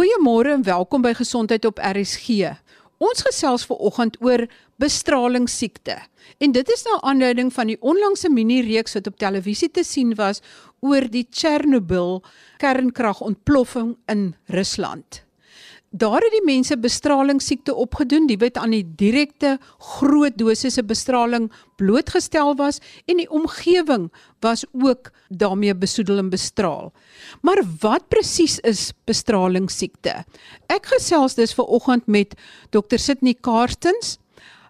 Goeiemôre en welkom by Gesondheid op RSG. Ons gesels ver oggend oor bestralingssiekte. En dit is na aanleiding van die onlangse mini-reeks wat op televisie te sien was oor die Chernobyl kernkragontploffing in Rusland. Daar het die mense bestralingssiekte opgedoen, die wat aan die direkte groot dosisse bestraling blootgestel was en die omgewing was ook daarmee besoedel en bestraal. Maar wat presies is bestralingssiekte? Ek gesels dus ver oggend met Dr. Sydney Karstens.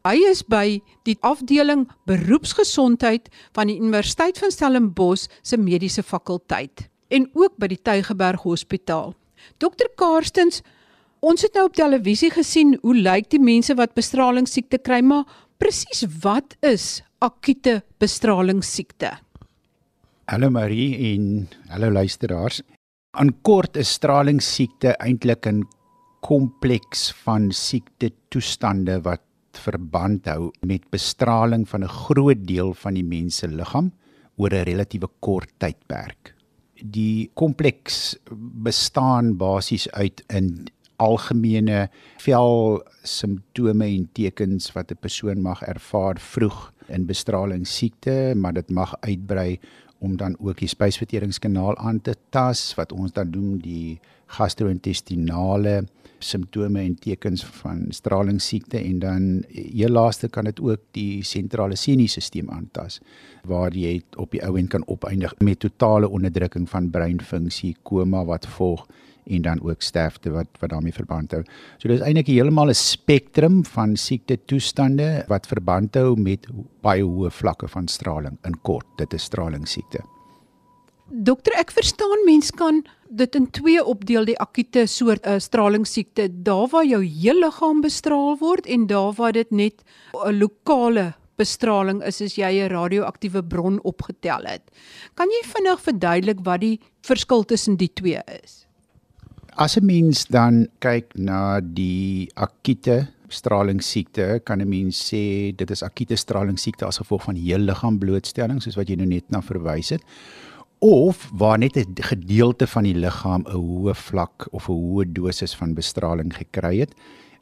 Hy is by die afdeling beroepsgesondheid van die Universiteit van Stellenbosch se mediese fakulteit en ook by die Tygerberg Hospitaal. Dr. Karstens Ons het nou op televisie gesien hoe lyk die mense wat bestralingssiekte kry, maar presies wat is akute bestralingssiekte? Hallo Marie en hallo luisteraars. Aan kort is stralingssiekte eintlik 'n kompleks van siekte toestande wat verband hou met bestraling van 'n groot deel van die mens se liggaam oor 'n relatiewe kort tydperk. Die kompleks bestaan basies uit 'n algemene vel simptome en tekens wat 'n persoon mag ervaar vroeg in bestraling siekte, maar dit mag uitbrei om dan ook die spysverteringskanaal aan te tas wat ons dan noem die gastro-intestinale simptome en tekens van straling siekte en dan heel laaste kan dit ook die sentrale senuistelsel aantas waar jy op die ou end kan opeindig met totale onderdrukking van breinfunksie, koma wat volg en dan ook sterfte wat wat daarmee verband hou. So dis eintlik heeltemal 'n spektrum van siekte toestande wat verband hou met baie hoë vlakke van straling in kort. Dit is straling siekte. Dokter, ek verstaan mens kan dit in twee opdeel die akute soort uh, straling siekte, daar waar jou hele liggaam bestraal word en daar waar dit net 'n lokale bestraling is as jy 'n radioaktiewe bron opgetel het. Kan jy vinnig verduidelik wat die verskil tussen die twee is? As 'n mens dan kyk na die akute stralingssiekte, kan 'n mens sê dit is akute stralingssiekte as gevolg van heel liggaam blootstelling soos wat jy nou net na verwys het of waar net 'n gedeelte van die liggaam 'n hoë vlak of 'n hoë dosis van bestraling gekry het.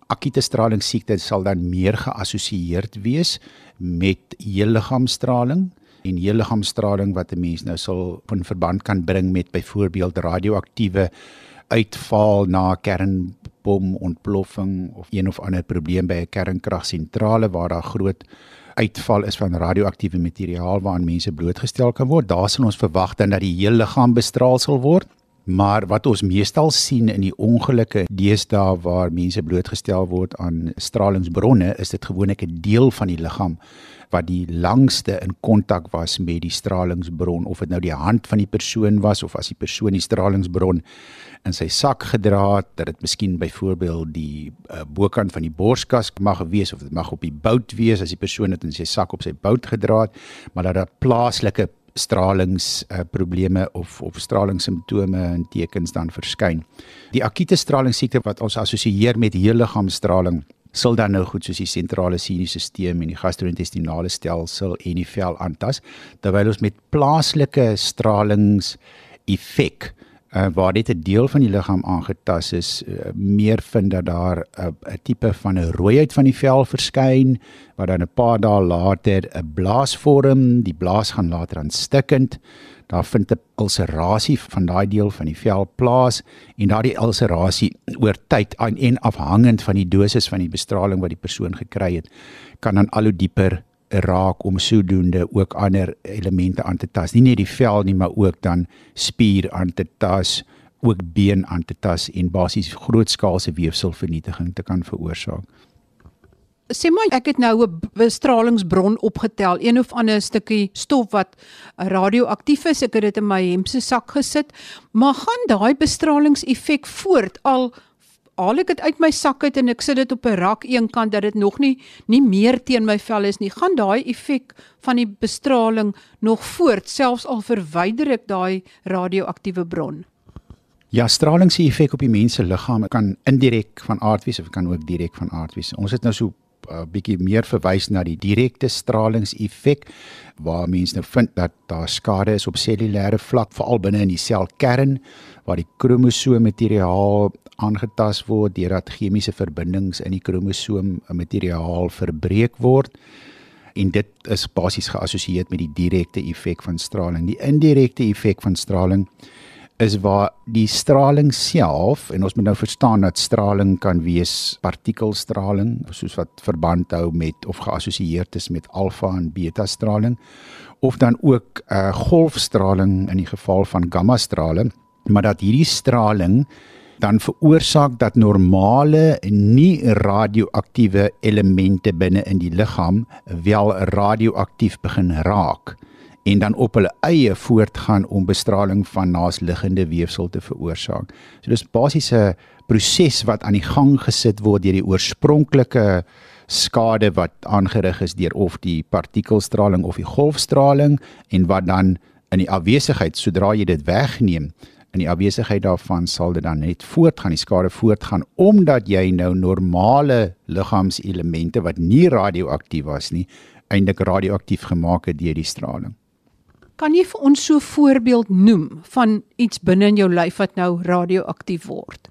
Akute stralingssiekte sal dan meer geassosieerd wees met heel liggaamstraling en heel liggaamstraling wat 'n mens nou sal in verband kan bring met byvoorbeeld radioaktiewe uitval na kernbom ontploffing of een of ander probleem by 'n kernkragsentrale waar daar groot uitval is van radioaktiewe materiaal waaraan mense blootgestel kan word. Daar sal ons verwag dat die hele liggaam bestraal sal word. Maar wat ons meestal sien in die ongelukke deesdae waar mense blootgestel word aan stralingsbronne, is dit gewoonlik 'n deel van die liggaam wat die langste in kontak was met die stralingsbron. Of dit nou die hand van die persoon was of as die persoon die stralingsbron in sy sak gedra het dat dit miskien byvoorbeeld die uh, bokant van die borskas mag wees of dit mag op die bout wees as die persoon dit in sy sak op sy bout gedra het maar dat daar plaaslike stralings uh, of of stralingssimptome en tekens dan verskyn. Die akute stralingsiekte wat ons assosieer met heelliggaamstraling sal dan nou goed soos die sentrale senuistelsel en die gastro-intestinale stelsel en die vel aantas terwyl ons met plaaslike stralings effek uh, waar dit 'n deel van die liggaam aangetas is uh, meer vind dat daar 'n uh, tipe van 'n rooiheid van die vel verskyn wat dan 'n paar dae later 'n blaas vorm die blaas gaan later aan stikkend. Daar vind 'n ulcerasie van daai deel van die vel plaas en daardie ulcerasie oor tyd aan en afhangend van die dosis van die bestraling wat die persoon gekry het kan dan al hoe dieper raak om sodoende ook ander elemente aan te tas nie net die vel nie maar ook dan spier aan te tas ook been aan te tas en basies grootskaalse weefselvernietiging te kan veroorsaak sê maar ek het nou 'n bestralingsbron opgetel, een of ander stukkie stof wat radioaktief is. Ek het dit in my hemp se sak gesit. Maar gaan daai bestralingseffek voort al haal ek dit uit my sak uit en ek sit dit op 'n rak eenkant dat dit nog nie nie meer teen my vel is nie. Gaan daai effek van die bestraling nog voort selfs al verwyder ek daai radioaktiewe bron? Ja, straling se effek op die mens se liggaam kan indirek van aard wees of kan ook direk van aard wees. Ons het nou so 'n uh, bietjie meer verwys na die direkte stralingseffek waar mense nou vind dat daar skade is op cellulêre vlak veral binne in die selkern waar die kromosoommateriaal aangetast word deurdat chemiese verbindings in die kromosoom materiaal verbreek word en dit is basies geassosieer met die direkte effek van straling. Die indirekte effek van straling is waar die straling self en ons moet nou verstaan dat straling kan wees partikelstraling soos wat verband hou met of geassosieer is met alfa en beta straling of dan ook uh, golfstraling in die geval van gamma straling maar dat hierdie straling dan veroorsaak dat normale nie radioaktiewe elemente binne in die liggaam wel radioaktief begin raak en dan op hulle eie voortgaan om bestraling van naasliggende weefsel te veroorsaak. So dis basies 'n proses wat aan die gang gesit word deur die oorspronklike skade wat aangerig is deur of die partikelstraling of die golfstraling en wat dan in die afwesigheid sodra jy dit wegneem in die afwesigheid daarvan sal dit dan net voortgaan die skade voortgaan omdat jy nou normale liggaamselemente wat nie radioaktief was nie eintlik radioaktief gemaak het deur die straling. Kan jy vir ons so 'n voorbeeld noem van iets binne in jou lyf wat nou radioaktief word?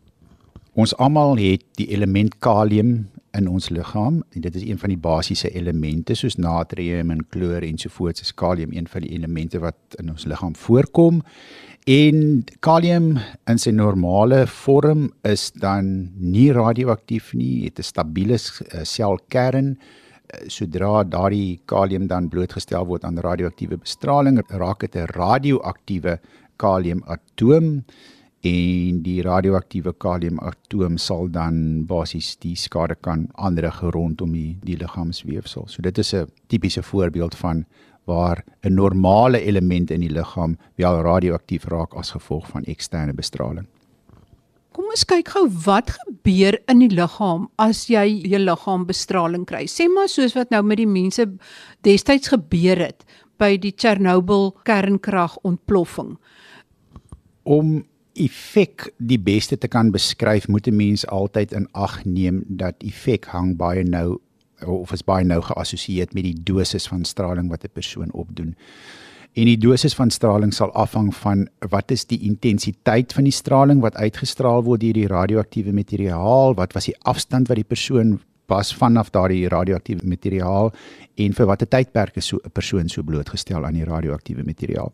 Ons almal het die element kalium in ons liggaam en dit is een van die basiese elemente soos natrium en kloor ensovoorts is kalium een van die elemente wat in ons liggaam voorkom en kalium in sy normale vorm is dan nie radioaktief nie. Het 'n stabiele eh, selkern. Eh, sodra daardie kalium dan blootgestel word aan radioaktiewe bestraling, raak dit 'n radioaktiewe kaliumatoom. En die radioaktiewe kaliumatoom sal dan basies die skade kan aanrig rondom die, die liggaamsweefsel. So dit is 'n tipiese voorbeeld van waar 'n normale element in die liggaam wel radioaktief raak as gevolg van eksterne bestraling. Kom ons kyk gou wat gebeur in die liggaam as jy jou liggaam bestraling kry. Sê maar soos wat nou met die mense destyds gebeur het by die Chernobyl kernkragontploffing. Om effek die beste te kan beskryf, moet 'n mens altyd in ag neem dat effek hang baie nou of is baie nou geassosieer met die dosis van straling wat 'n persoon opdoen en die dosis van straling sal afhang van wat is die intensiteit van die straling wat uitgestraal word deur die radioaktiewe materiaal, wat was die afstand wat die persoon was vanaf daardie radioaktiewe materiaal en vir watter tydperk is so 'n persoon so blootgestel aan die radioaktiewe materiaal.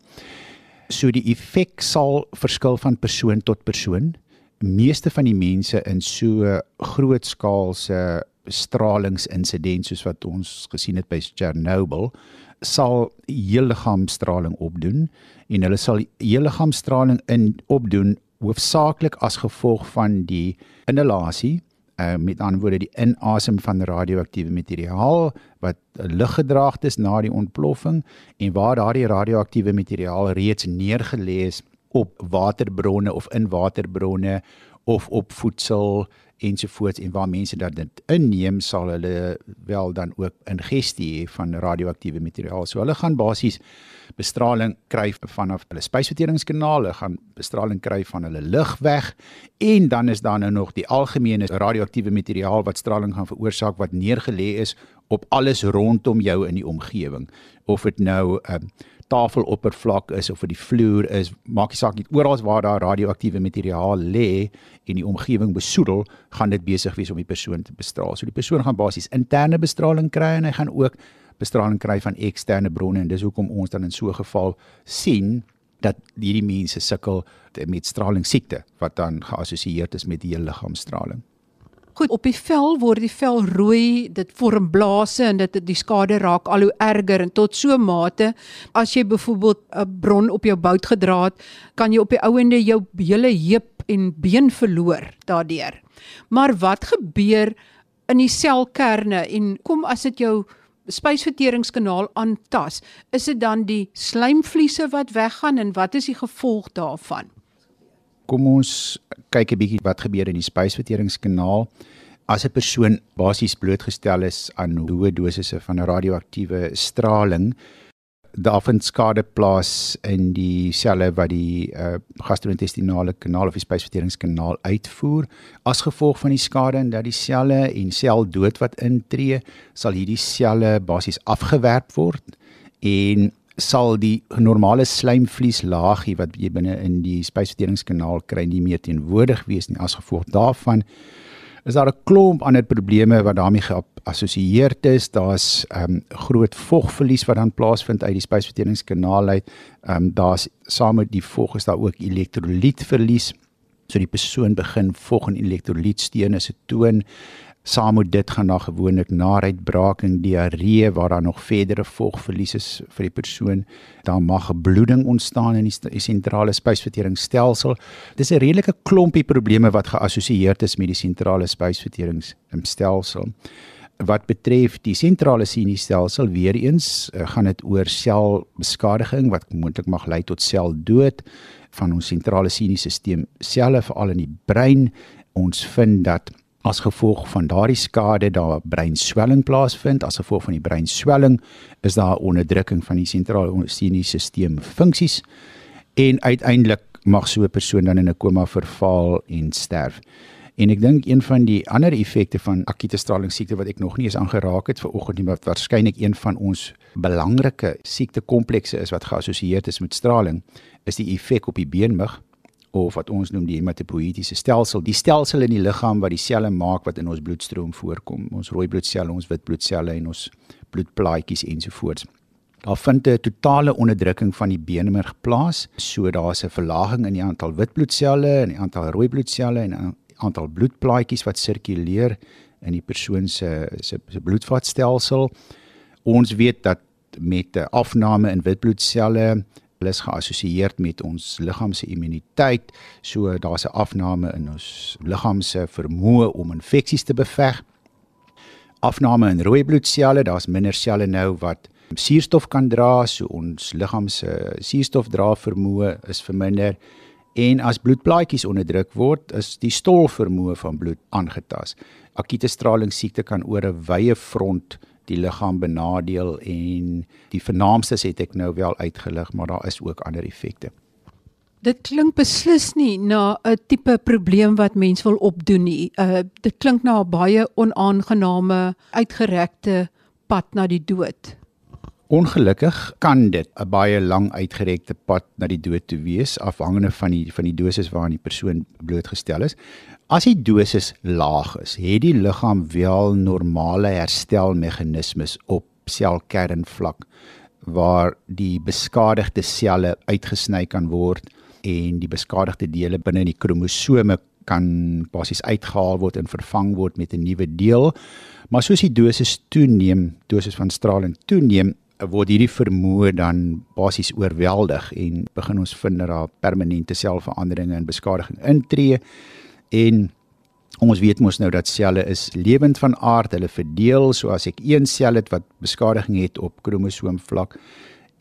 So die effek sal verskil van persoon tot persoon. Meeste van die mense in so groot skaalse stralingsinsident soos wat ons gesien het by Chernobyl sal heel liggaamstraling opdoen en hulle sal heel liggaamstraling in opdoen hoofsaaklik as gevolg van die inhalasie uh, met ander woorde die inasem van radioaktiewe materiaal wat luggedraagd is na die ontploffing en waar daardie radioaktiewe materiaal reeds neergelê is op waterbronne of in waterbronne of op voedsel ensovoorts en waar mense dat dit inneem sal hulle wel dan ook ingestie hê van radioaktiewe materiaal. So hulle gaan basies bestraling kry vanaf hulle spysverteringskanaal, hulle gaan bestraling kry van hulle lugweg en dan is daar nou nog die algemene radioaktiewe materiaal wat straling gaan veroorsaak wat neergelê is op alles rondom jou in die omgewing. Of dit nou um, tafeloppervlak is of vir die vloer is, maak nie saak nie. Oral waar daar radioaktiewe materiaal lê en die omgewing besoedel, gaan dit besig wees om die persoon te bestraal. So die persoon gaan basies interne bestraling kry en hy gaan ook bestraling kry van eksterne bronne en dis hoekom ons dan in so 'n geval sien dat hierdie mense sukkel met straling siekte wat dan geassosieer is met die liggaamstraling. Goed, op die vel word die vel rooi, dit vorm blase en dit die skade raak al hoe erger en tot so mate as jy byvoorbeeld 'n bron op jou bout gedra het, kan jy op die ouende jou hele heup en been verloor daardeur. Maar wat gebeur in die selkerne en kom as dit jou spysverteringskanaal aantas, is dit dan die slijmvliese wat weggaan en wat is die gevolg daarvan? Kom ons kyk 'n bietjie wat gebeur in die spysverteringskanaal. As 'n persoon basies blootgestel is aan hoë dosisse van radioaktiewe straling, daar vind skade plaas in die selle wat die uh, gastro-intestinale kanaal of die spysverteringskanaal uitvoer. As gevolg van die skade en dat die selle en seldood wat intree, sal hierdie selle basies afgewerp word en sal die normale slijmvlieslaagie wat jy binne in die spysverteringskanaal kry nie meer teenwoordig wees nie as gevolg daarvan is daar 'n klomp ander probleme wat daarmee geassosieer is. Daar's ehm um, groot vogverlies wat dan plaasvind uit die spysverteringskanaal uit. Ehm um, daar's saam met die vog is daar ook elektrolytverlies. So die persoon begin vog en elektrolytsteene se toon saam met dit gaan daar gewoonlik naaruitbraking, diarree waar daar nog verdere vogverlies is vir die persoon. Daar mag bloeding ontstaan in die sentrale spysverteringsstelsel. Dis 'n redelike klompie probleme wat geassosieer is met die sentrale spysverteringsstelsel. Wat betref die sentrale senuistelsel, weer eens eh, gaan dit oor selbeskadiging wat moontlik mag lei tot seldood van ons sentrale senuistelsel self veral in die brein. Ons vind dat as gevolg van daardie skade daar breinswelling plaasvind as gevolg van die breinswelling is daar onderdrukking van die sentrale senuistelsel funksies en uiteindelik mag so 'n persoon dan in 'n koma verval en sterf. En ek dink een van die ander effekte van akute stralingsiekte wat ek nog nie eens aangeraak het vanoggend nie, wat waarskynlik een van ons belangrike siektekomplekse is wat geassosieer is met straling, is die effek op die beenmig of wat ons noem die hematopoietiese stelsel, die stelsel in die liggaam wat die selle maak wat in ons bloedstroom voorkom, ons rooi bloedselle, ons wit bloedselle en ons bloedplaatjies ensovoorts. Daar vind 'n totale onderdrukking van die beenmerg plaas, so daar's 'n verlaging in die aantal wit bloedselle en die aantal rooi bloedselle en 'n aantal bloedplaatjies wat sirkuleer in die persoon se se se bloedvatstelsel. Ons weet dat met 'n afname in wit bloedselle hulle is geassosieer met ons liggaam se immuniteit. So daar's 'n afname in ons liggaam se vermoë om infeksies te beveg. Afname in rooi bloedselle, daar's minder selle nou wat suurstof kan dra, so ons liggaam se suurstofdra vermoë is verminder. En as bloedplaatjies onderdruk word, is die stolvermoë van bloed aangetast. Akute stralingsiekte kan oor 'n wye front die liggaam benadeel en die vernaamstes het ek nou wel uitgelig, maar daar is ook ander effekte. Dit klink beslis nie na 'n tipe probleem wat mens wil opdoen nie. Uh dit klink na 'n baie onaangename uitgerekte pad na die dood. Ongelukkig kan dit 'n baie lang uitgerekte pad na die dood toe wees afhangende van die van die dosis waaraan die persoon blootgestel is. As die dosis laag is, het die liggaam wel normale herstelmeganismes op selkernvlak waar die beskadigde selle uitgesny kan word en die beskadigde dele binne in die kromosome kan basies uitgehaal word en vervang word met 'n nuwe deel. Maar soos die dosis toeneem, dosis van straling toeneem, word hierdie vermoë dan basies oorweldig en begin ons vind dat daar permanente selveranderinge en beskadiging intree. En ons weet mos nou dat selle is lewend van aard, hulle verdeel, so as ek een sel het wat beskadiging het op kromosoomvlak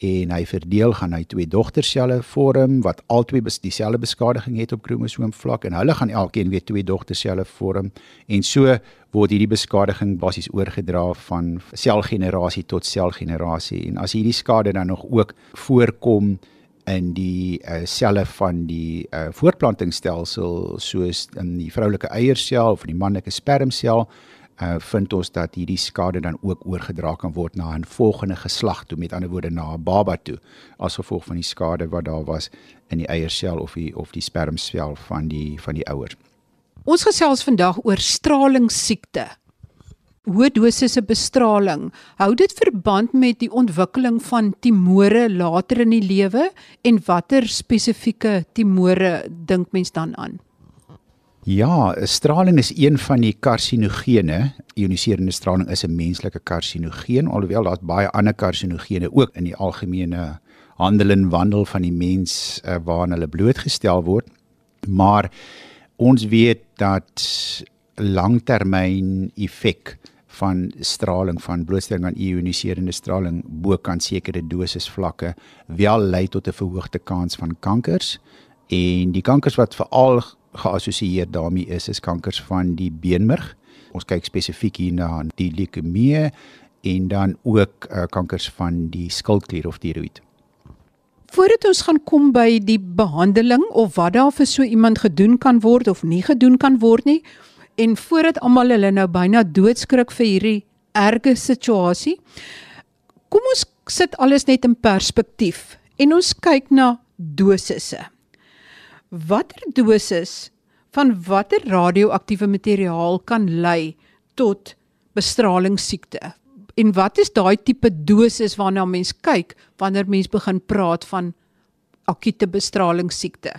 en hy verdeel gaan hy twee dogterselle vorm wat albei dieselfde beskadiging het op kromosoomvlak en hulle gaan elkeen weer twee dogterselle vorm en so word hierdie beskadiging basies oorgedra van selgenerasie tot selgenerasie en as hierdie skade dan nog ook voorkom in die uh, selle van die uh, voortplantingsstelsel soos in die vroulike eiersel of die manlike spermsel uh, vind ons dat hierdie skade dan ook oorgedra kan word na 'n volgende geslag toe met ander woorde na 'n baba toe as gevolg van die skade wat daar was in die eiersel of die of die spermsel van die van die ouers. Ons gesels vandag oor stralingsiekte hoë dosisse bestraling, hou dit verband met die ontwikkeling van timore later in die lewe en watter spesifieke timore dink mens dan aan? Ja, straling is een van die karsinogene. Ioniserende straling is 'n menslike karsinogeen, alhoewel daar baie ander karsinogene ook in die algemene handel en wandel van die mens uh, waaraan hulle blootgestel word. Maar ons weet dat langtermyn effek van straling van blootstelling aan ioniserende straling bo kan sekere dosis vlakke wel lei tot 'n verhoogde kans van kankers en die kankers wat veral geassosieer daarmee is is kankers van die beenmerg. Ons kyk spesifiek hier na die leukemie en dan ook uh, kankers van die skildklier of tiroïed. Voordat ons gaan kom by die behandeling of wat daar vir so iemand gedoen kan word of nie gedoen kan word nie, en voordat almal hulle nou byna doodskrik vir hierdie erge situasie. Kom ons sit alles net in perspektief en ons kyk na dosisse. Watter dosis van watter radioaktiewe materiaal kan lei tot bestralingssiekte? En wat is daai tipe dosis waarna mens kyk wanneer mens begin praat van akute bestralingssiekte?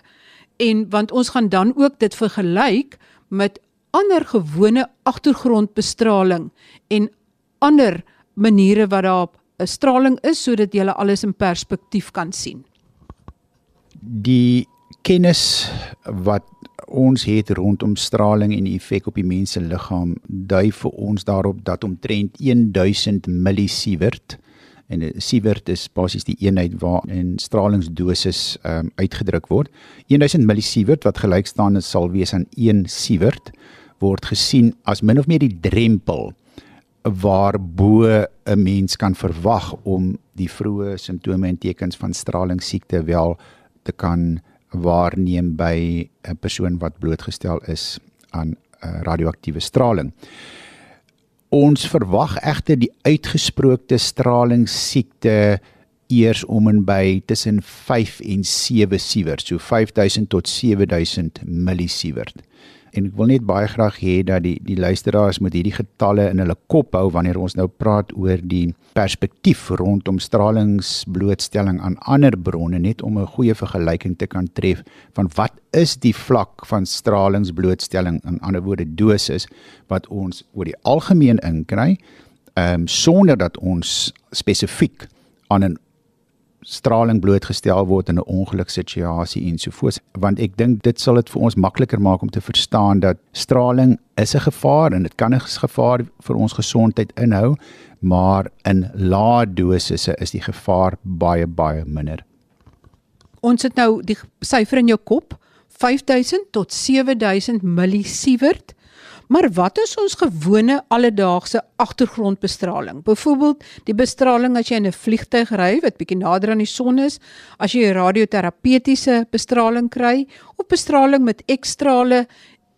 En want ons gaan dan ook dit vergelyk met ander gewone agtergrondbestraling en ander maniere wat daar 'n straling is sodat jy alles in perspektief kan sien. Die kennis wat ons het rondom straling en die effek op die mens se liggaam dui vir ons daarop dat omtrent 1000 millisievert en 'n sievert is basies die eenheid waarin stralingsdosis um, uitgedruk word. 1000 millisievert wat gelyk staan sal wees aan 1 sievert word gesien as min of meer die drempel waarbo 'n mens kan verwag om die vroeë simptome en tekens van stralingssiekte wel te kan waarneem by 'n persoon wat blootgestel is aan uh, radioaktiewe straling. Ons verwag egter die uitgesproke stralingssiekte eers om en by tussen 5 en 7 sievert, so 5000 tot 7000 millisievert en ek wil net baie graag hê dat die die luisteraars moet hierdie getalle in hulle kop hou wanneer ons nou praat oor die perspektief rondom stralingsblootstelling aan ander bronne net om 'n goeie vergelyking te kan tref van wat is die vlak van stralingsblootstelling in ander woorde dosis wat ons oor die algemeen inkry ehm um, sonder dat ons spesifiek aan 'n straling blootgestel word in 'n ongeluksituasie en so voort want ek dink dit sal dit vir ons makliker maak om te verstaan dat straling is 'n gevaar en dit kan 'n gevaar vir ons gesondheid inhou maar in lae dosisse is die gevaar baie baie minder. Ons het nou die syfer in jou kop 5000 tot 7000 millisievert Maar wat is ons gewone alledaagse agtergrondbestraling? Byvoorbeeld die bestraling as jy in 'n vliegtyg ry wat bietjie nader aan die son is, as jy radioterapeutiese bestraling kry of bestraling met X-strale,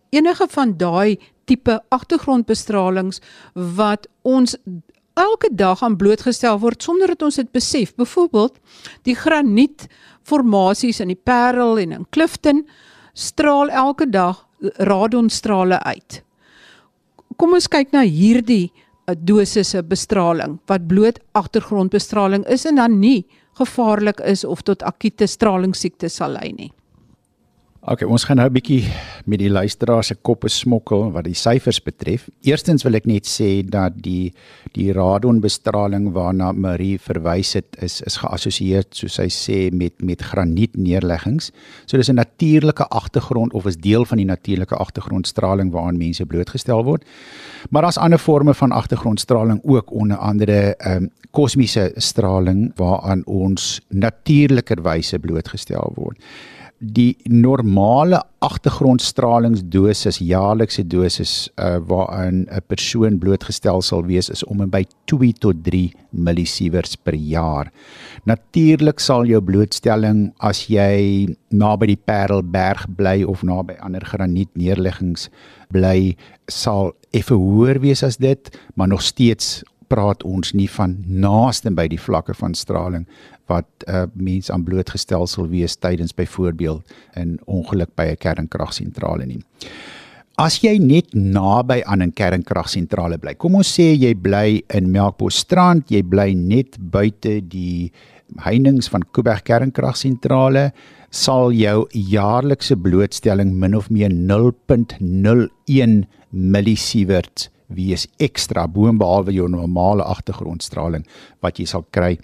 enige van daai tipe agtergrondbestralings wat ons elke dag aan blootgestel word sonder dat ons dit besef. Byvoorbeeld die granietformasies in die Parel en in Clifton straal elke dag radonstrale uit kom ons kyk na hierdie uh, dosisse bestraling wat bloot agtergrondbestraling is en dan nie gevaarlik is of tot akute stralingssiekte sal lei nie. OK, ons gaan nou 'n bietjie met die luisteraars se koppe smokkel wat die syfers betref. Eerstens wil ek net sê dat die die radonbestraling waarna Marie verwys het is is geassosieer soos sy sê met met granietneerleggings. So dis 'n natuurlike agtergrond of is deel van die natuurlike agtergrondstraling waaraan mense blootgestel word. Maar daar's ander forme van agtergrondstraling ook onder andere ehm um, kosmiese straling waaraan ons natuurlikerwyse blootgestel word die normale agtergrondstralingsdosis jaarlikse dosis uh, waaraan 'n persoon blootgestel sal wees is om en by 2 tot 3 millisieverts per jaar. Natuurlik sal jou blootstelling as jy naby die Parelberg bly of naby ander granietneerleggings bly sal effe hoër wees as dit, maar nog steeds praat ons nie van naaste by die vlakke van straling wat 'n uh, mens aan blootgestel sal wees tydens byvoorbeeld 'n ongeluk by 'n kernkragsentrale nie. As jy net naby aan 'n kernkragsentrale bly. Kom ons sê jy bly in Melkbosstrand, jy bly net buite die heininge van Kuiberg kernkragsentrale, sal jou jaarlikse blootstelling min of meer 0.01 millisievert wees ekstra boonbehalwe jou normale agtergrondstraling wat jy sal kry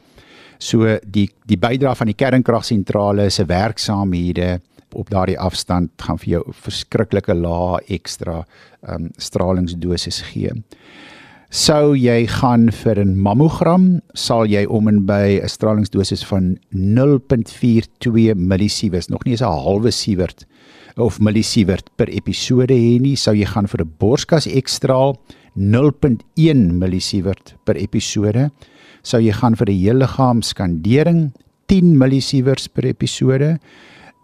So die die bydrae van die kernkragsentrale se werksaamhede op daardie afstand gaan vir jou verskriklike lae ekstra um, stralingsdosis gee. Sou jy gaan vir 'n mammogram, sal jy om en by 'n stralingsdosis van 0.42 millisievert, nog nie eens 'n halwe sievert of millisievert per episode hê nie, sou jy gaan vir 'n borskas ekstraal 0.1 millisievert per episode sou jy gaan vir 'n hele liggaam skandering 10 millisieverts per episode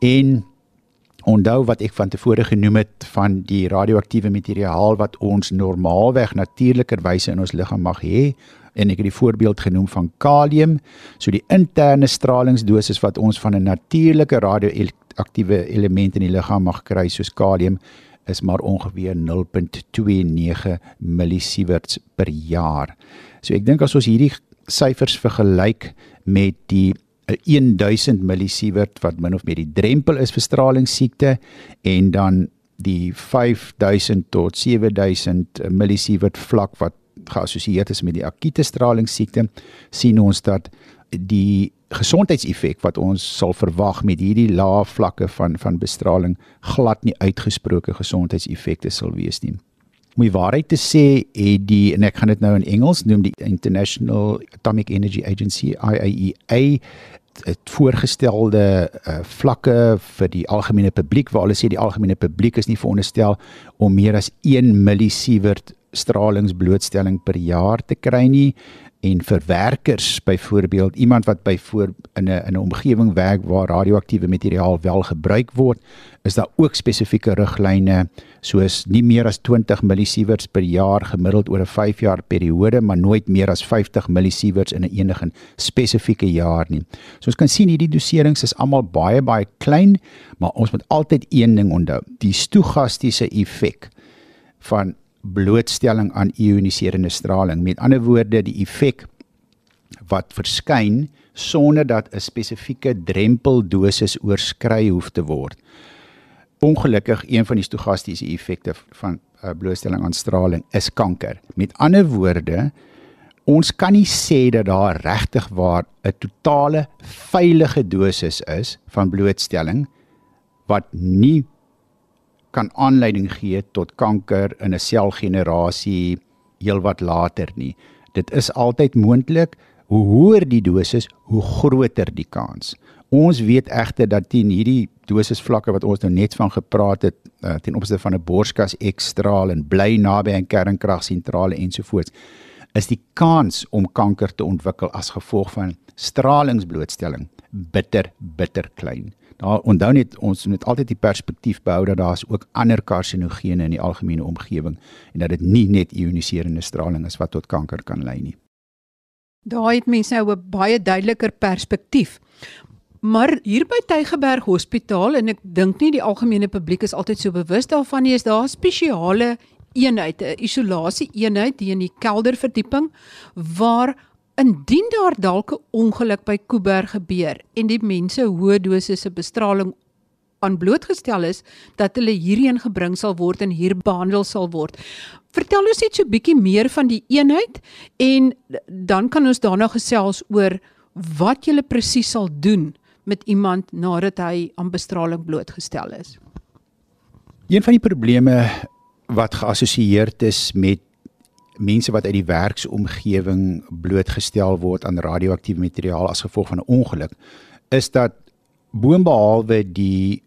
en onthou wat ek van tevore genoem het van die radioaktiewe materiaal wat ons normaalweg natuurlikerwyse in ons liggaam mag hê en ek het die voorbeeld genoem van kalium. So die interne stralingsdosis wat ons van 'n natuurlike radioaktiewe element in die liggaam mag kry soos kalium is maar ongeveer 0.29 millisieverts per jaar. So ek dink as ons hierdie syfers vergelyk met die 1000 millisievert wat min of meer die drempel is vir stralingsiekte en dan die 5000 tot 7000 millisievert vlak wat geassosieer is met die akute stralingsiekte sien ons dat die gesondheidseffek wat ons sal verwag met hierdie lae vlakke van van bestraling glad nie uitgesproke gesondheidseffekte sal wees nie. Om die waarheid te sê, het die en ek gaan dit nou in Engels noem die International Atomic Energy Agency IAEA het voorgestelde uh, vlakke vir die algemene publiek waar hulle sê die algemene publiek is nie veronderstel om meer as 1 millisievert stralingsblootstelling per jaar te kry nie en vir werkers byvoorbeeld iemand wat by voor in 'n in 'n omgewing werk waar radioaktiewe materiaal wel gebruik word is daar ook spesifieke riglyne soos nie meer as 20 millisieverts per jaar gemiddeld oor 'n 5 jaar periode maar nooit meer as 50 millisieverts in 'n enige spesifieke jaar nie. So ons kan sien hierdie doserings is almal baie baie klein maar ons moet altyd een ding onthou die stoegastiese effek van blootstelling aan ioniserende straling. Met ander woorde, die effek wat verskyn sonder dat 'n spesifieke drempeldosis oorskry hoef te word. Ongelukkig een van die stogastiese effekte van uh, blootstelling aan straling is kanker. Met ander woorde, ons kan nie sê dat daar regtig waar 'n totale veilige dosis is van blootstelling wat nie kan aanleiding gee tot kanker in 'n selgenerasie heelwat later nie. Dit is altyd moontlik. Hoe hoër die dosis, hoe groter die kans. Ons weet egter dat teen hierdie dosisvlakke wat ons nou net van gepraat het, uh, ten opsigte van 'n borskas ekstraal en bly naby 'n kernkragsentrale ensovoorts, is die kans om kanker te ontwikkel as gevolg van stralingsblootstelling bitter bitter klein. Daar onthou net ons moet altyd die perspektief behou dat daar is ook ander karsinogene in die algemene omgewing en dat dit nie net ioniserende straling is wat tot kanker kan lei nie. Daar het mense nou 'n baie duideliker perspektief. Maar hier by Tygerberg Hospitaal en ek dink nie die algemene publiek is altyd so bewus daarvan nie, is daar 'n spesiale eenheid, 'n isolasie eenheid hier in die kelderverdieping waar Indien daar dalk 'n ongeluk by Kuiberg gebeur en die mense hoë dosisse bestraling aan blootgestel is dat hulle hierheen gebring sal word en hier behandel sal word. Vertel ons net so 'n bietjie meer van die eenheid en dan kan ons daarna gesels oor wat jy presies sal doen met iemand nadat hy aan bestraling blootgestel is. Een van die probleme wat geassosieer is met mense wat uit die werksomgewing blootgestel word aan radioaktiewe materiaal as gevolg van 'n ongeluk is dat boonbehalwe die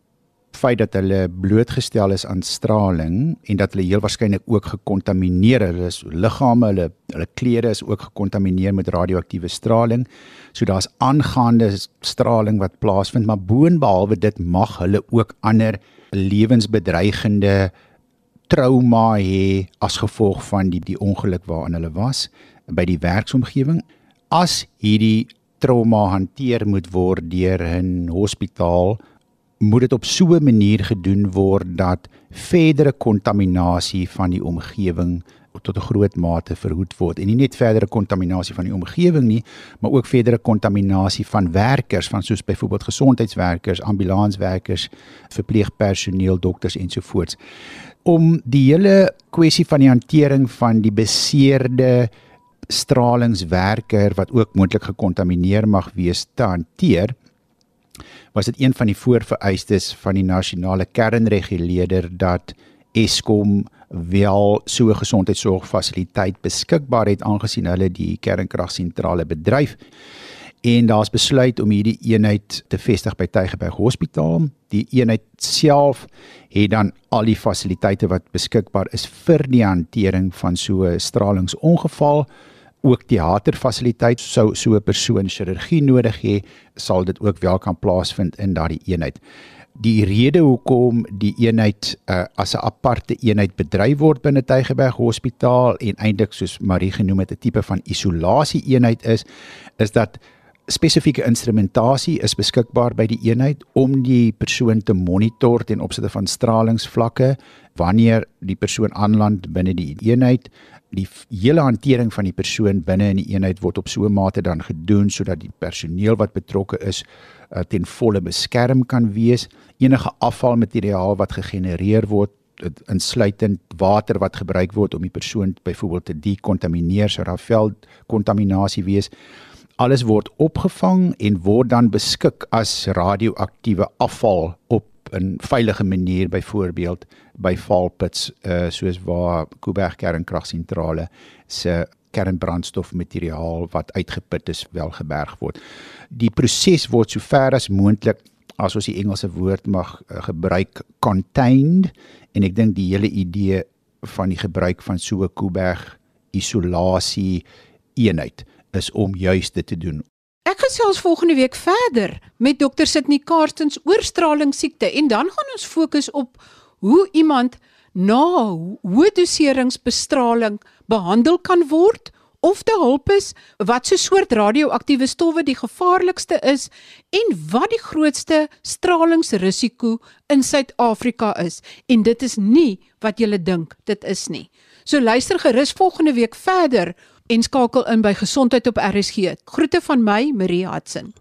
feit dat hulle blootgestel is aan straling en dat hulle heel waarskynlik ook gekontamineer hulle is liggame hulle hulle klere is ook gekontamineer met radioaktiewe straling. So daar's aangaande straling wat plaasvind maar boonbehalwe dit mag hulle ook ander lewensbedreigende trauma hê as gevolg van die die ongeluk waaraan hulle was by die werksomgewing. As hierdie trauma hanteer moet word deur 'n hospitaal moet dit op so 'n manier gedoen word dat verdere kontaminasie van die omgewing tot 'n groot mate verhoed word. En nie net verdere kontaminasie van die omgewing nie, maar ook verdere kontaminasie van werkers van soos byvoorbeeld gesondheidswerkers, ambulanswerkers, verpleegpersoneel, dokters ensovoorts om die hele kwessie van die hantering van die beseerde stralingswerker wat ook moontlik gekontamineer mag wees te hanteer was dit een van die voorvereistes van die nasionale kernreguleerder dat Eskom wel so 'n gesondheidsorgfasiliteit beskikbaar het aangesien hulle die kernkragsentrale bedryf en daar's besluit om hierdie eenheid te vestig by Tygerberg Hospitaal. Die eenheid self het dan al die fasiliteite wat beskikbaar is vir die hantering van so 'n stralingsongeval. Ook teaterfasiliteit sou so 'n persoon chirurgie nodig hê, sal dit ook wel kan plaasvind in daardie eenheid. Die rede hoekom die eenheid uh, as 'n aparte eenheid bedryf word binne Tygerberg Hospitaal en eintlik soos Marie genoem het 'n tipe van isolasie eenheid is, is dat spesifieke instrumentasie is beskikbaar by die eenheid om die persoon te monitor ten opsigte van stralingsvlakke wanneer die persoon aanland binne die eenheid. Die hele hantering van die persoon binne in die eenheid word op so 'n mate dan gedoen sodat die personeel wat betrokke is uh, ten volle beskerm kan wees. Enige afvalmateriaal wat gegenereer word insluitend water wat gebruik word om die persoon byvoorbeeld te dekontamineer sou daar veld kontaminasie wees alles word opgevang en word dan beskik as radioaktiewe afval op 'n veilige manier byvoorbeeld by valpits uh soos waar Kuiberg kernkragsentrale se kernbrandstofmateriaal wat uitgeput is wel geberg word. Die proses word so ver as moontlik as ons die Engelse woord mag uh, gebruik contained en ek dink die hele idee van die gebruik van so 'n Kuiberg isolasie eenheid is om juist dit te doen Ek gesels volgende week verder met dokter Sydney Karstens oor stralingsiekte en dan gaan ons fokus op hoe iemand na hoë doserings bestraling behandel kan word of te hulp is wat so soort radioaktiewe stowwe die gevaarlikste is en wat die grootste stralingsrisiko in Suid-Afrika is en dit is nie wat jy dink dit is nie. So luister gerus volgende week verder en skakel in by Gesondheid op RSG. Groete van my, Marie Hudson.